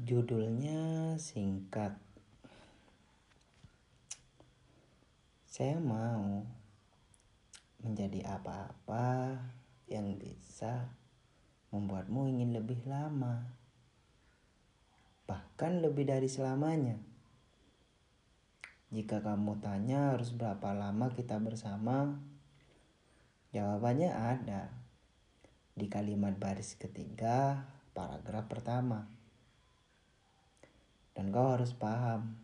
Judulnya singkat. Saya mau menjadi apa-apa yang bisa membuatmu ingin lebih lama, bahkan lebih dari selamanya. Jika kamu tanya harus berapa lama kita bersama, jawabannya ada di kalimat baris ketiga, paragraf pertama. Dan kau harus paham,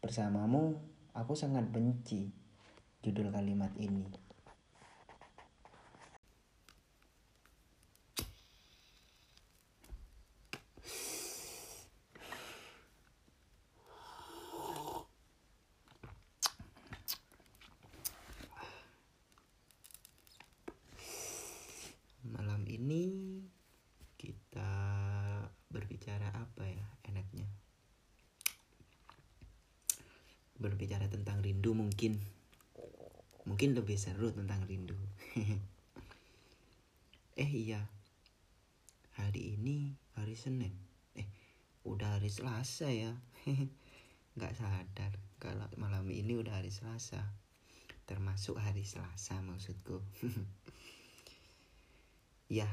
bersamamu aku sangat benci judul kalimat ini. Malam ini kita berbicara apa ya enaknya? Berbicara tentang rindu mungkin. Mungkin lebih seru tentang rindu. eh iya. Hari ini hari Senin. Eh, udah hari Selasa ya. Nggak sadar kalau malam ini udah hari Selasa. Termasuk hari Selasa maksudku. Ya,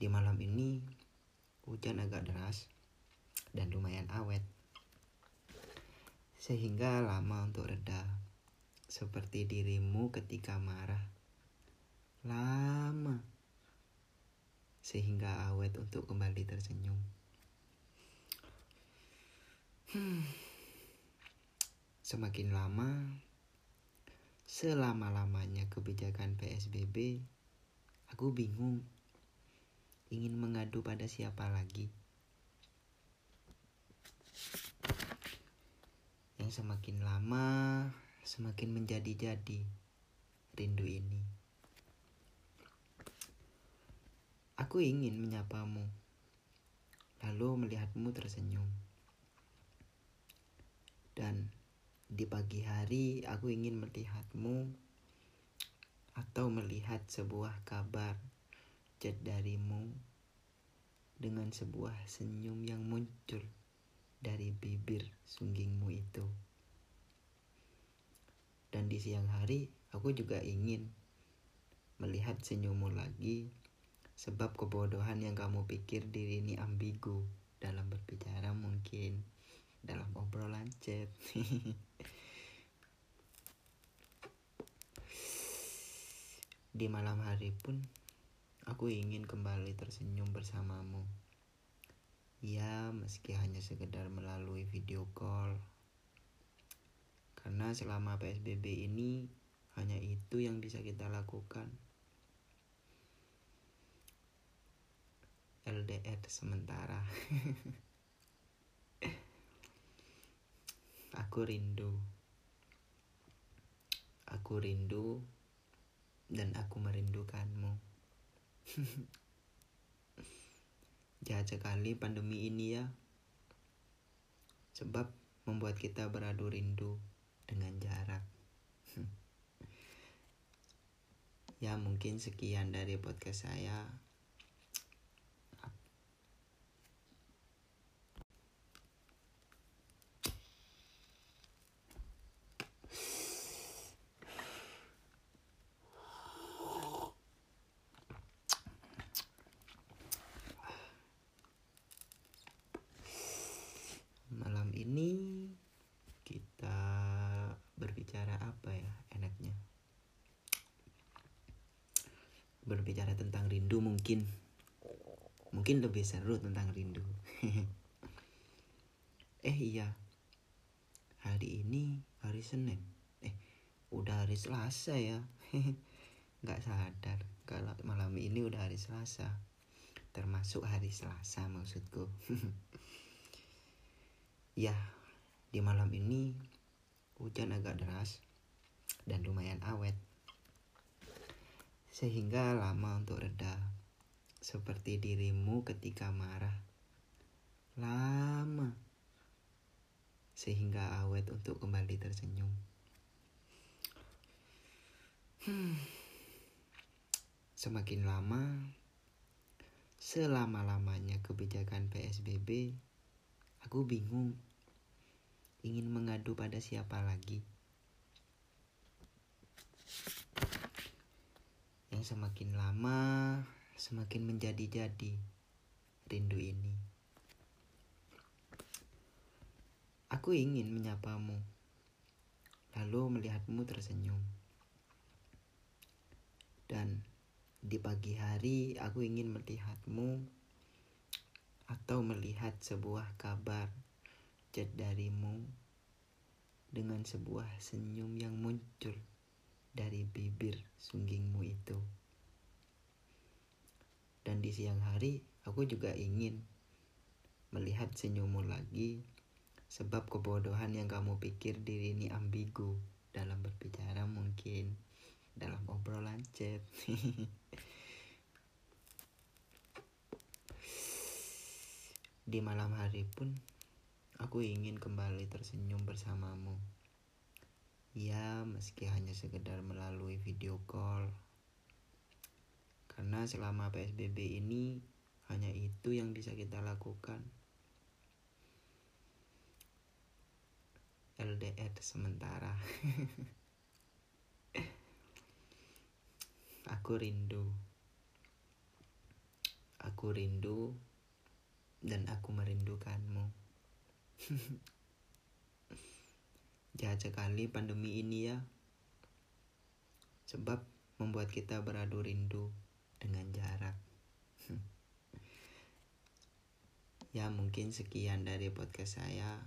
di malam ini hujan agak deras dan lumayan awet. Sehingga lama untuk reda. Seperti dirimu ketika marah. Lama. Sehingga awet untuk kembali tersenyum. Hmm. Semakin lama, selama-lamanya kebijakan PSBB, aku bingung ingin mengadu pada siapa lagi. Yang semakin lama, semakin menjadi-jadi rindu ini. Aku ingin menyapamu, lalu melihatmu tersenyum. Dan di pagi hari aku ingin melihatmu atau melihat sebuah kabar chat darimu dengan sebuah senyum yang muncul dari bibir sunggingmu itu. Dan di siang hari aku juga ingin melihat senyummu lagi sebab kebodohan yang kamu pikir diri ini ambigu dalam berbicara mungkin dalam obrolan chat. di malam hari pun Aku ingin kembali tersenyum bersamamu. Ya, meski hanya sekedar melalui video call. Karena selama PSBB ini hanya itu yang bisa kita lakukan. LDR sementara. aku rindu. Aku rindu dan aku merindukanmu. Jahat sekali pandemi ini ya. Sebab membuat kita beradu rindu dengan jarak. ya mungkin sekian dari podcast saya. ini kita berbicara apa ya enaknya? Berbicara tentang rindu mungkin. Mungkin lebih seru tentang rindu. eh iya. Hari ini hari Senin. Eh, udah hari Selasa ya. Nggak sadar kalau malam ini udah hari Selasa. Termasuk hari Selasa maksudku. Ya, di malam ini hujan agak deras dan lumayan awet. Sehingga lama untuk reda. Seperti dirimu ketika marah. Lama. Sehingga awet untuk kembali tersenyum. Hmm. Semakin lama, selama-lamanya kebijakan PSBB, aku bingung ingin mengadu pada siapa lagi. Yang semakin lama, semakin menjadi-jadi rindu ini. Aku ingin menyapamu, lalu melihatmu tersenyum. Dan di pagi hari aku ingin melihatmu atau melihat sebuah kabar chat darimu dengan sebuah senyum yang muncul dari bibir sunggingmu itu. Dan di siang hari aku juga ingin melihat senyummu lagi sebab kebodohan yang kamu pikir diri ini ambigu dalam berbicara mungkin dalam obrolan chat. di malam hari pun Aku ingin kembali tersenyum bersamamu. Ya, meski hanya sekedar melalui video call. Karena selama PSBB ini hanya itu yang bisa kita lakukan. LDR sementara. aku rindu. Aku rindu dan aku merindukanmu. Jahat sekali pandemi ini ya. Sebab membuat kita beradu rindu dengan jarak. ya mungkin sekian dari podcast saya.